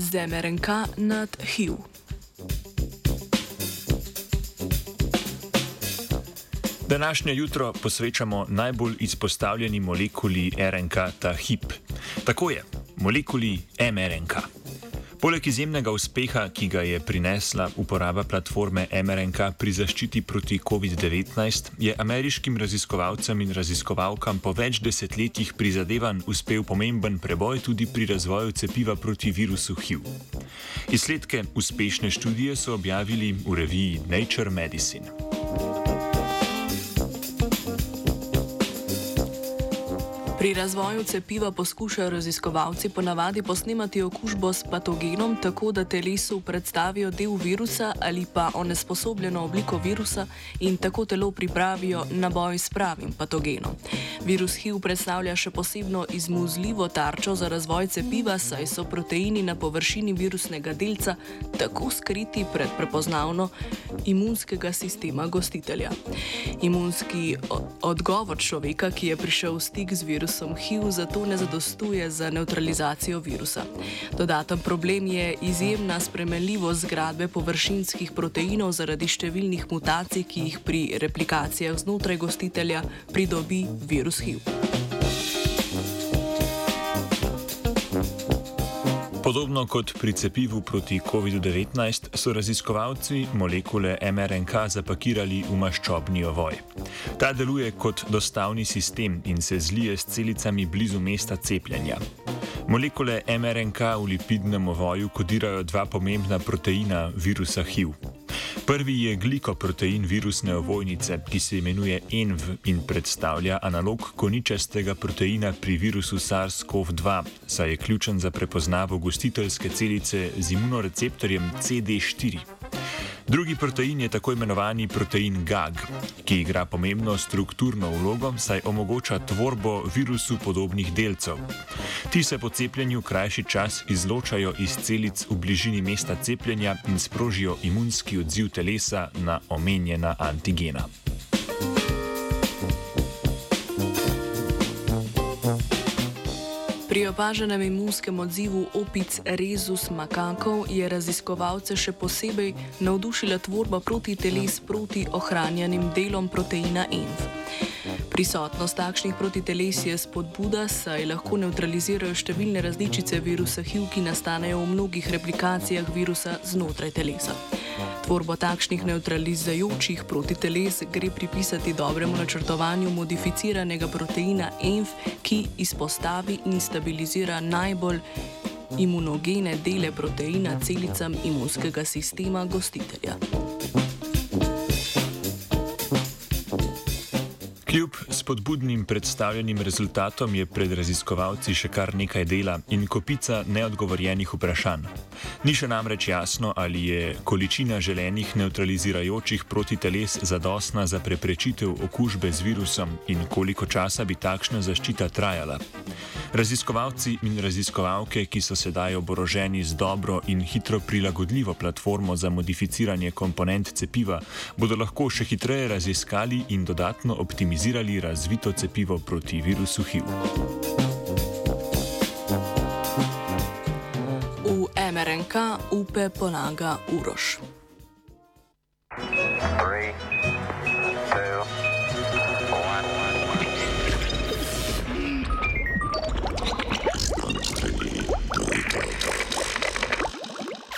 z MRNK nad HIV. Današnje jutro posvečamo najbolj izpostavljeni molekuli RNK, ta HIP. Tako je, molekuli mRNK. Poleg izjemnega uspeha, ki ga je prinesla uporaba platforme mRNK pri zaščiti proti COVID-19, je ameriškim raziskovalcem in raziskovalkam po več desetletjih prizadevanj uspel pomemben preboj tudi pri razvoju cepiva proti virusu HIV. Izsledke uspešne študije so objavili v reviji Nature Medicine. Pri razvoju cepiva poskušajo raziskovalci ponavadi posnemati okužbo s patogenom tako, da telesu predstavijo del virusa ali pa onesposobljeno obliko virusa in tako telo pripravijo na boj s pravim patogenom. Virus HIV predstavlja še posebno izmuzljivo tarčo za razvoj cepiva, saj so proteini na površini virusnega delca tako skriti pred prepoznavno imunskega sistema gostitelja. Imunski odgovor človeka, ki je prišel v stik z virusom, virusom HIV zato ne zadostuje za neutralizacijo virusa. Dodaten problem je izjemna spremenljivost zgradbe površinskih proteinov zaradi številnih mutacij, ki jih pri replikacijah znotraj gostitelja pridobi virus HIV. Podobno kot pri cepivu proti COVID-19 so raziskovalci molekule mRNK zapakirali v maščobni ovoj. Ta deluje kot dostavni sistem in se zlije s celicami blizu mesta cepljenja. Molekule mRNK v lipidnem ovoju kodirajo dva pomembna proteina virusa HIV. Prvi je glikoprotein virusne ovojnice, ki se imenuje ENV in predstavlja analog koničastega proteina pri virusu SARS-CoV-2, saj je ključen za prepoznavo gostiteljske celice z imunoreceptorjem CD4. Drugi protein je tako imenovani protein GAG, ki igra pomembno strukturno vlogo, saj omogoča tvorbo virusu podobnih delcev. Ti se po cepljenju krajši čas izločajo iz celic v bližini mesta cepljenja in sprožijo imunski odziv telesa na omenjena antigena. Pri opaženem imunskem odzivu opic rezus makakov je raziskovalce še posebej navdušila tvorba protiteles proti ohranjenim delom proteina ENF. Prisotnost takšnih protiteles je spodbuda, saj lahko neutralizirajo številne različice virusa HIV, ki nastanejo v mnogih replikacijah virusa znotraj telesa. Tvorbo takšnih neutralizajočih protiteles gre pripisati dobremu načrtovanju modificiranega proteina ENF, ki izpostavi in stabilizira najbolj imunogene dele proteina celicam imunskega sistema gostitelja. Kljub spodbudnim predstavljenim rezultatom je pred raziskovalci še kar nekaj dela in kopica neodgovorjenih vprašanj. Ni še namreč jasno, ali je količina želenih neutralizirajočih protiteles zadostna za preprečitev okužbe z virusom in koliko časa bi takšna zaščita trajala. Raziskovalci in raziskovalke, ki so sedaj oboroženi z dobro in hitro prilagodljivo platformo za modificiranje komponent cepiva, bodo lahko še hitreje raziskali in dodatno optimizirali razvito cepivo proti virusu HIV. V MRNK upe polaga Uroš. Three.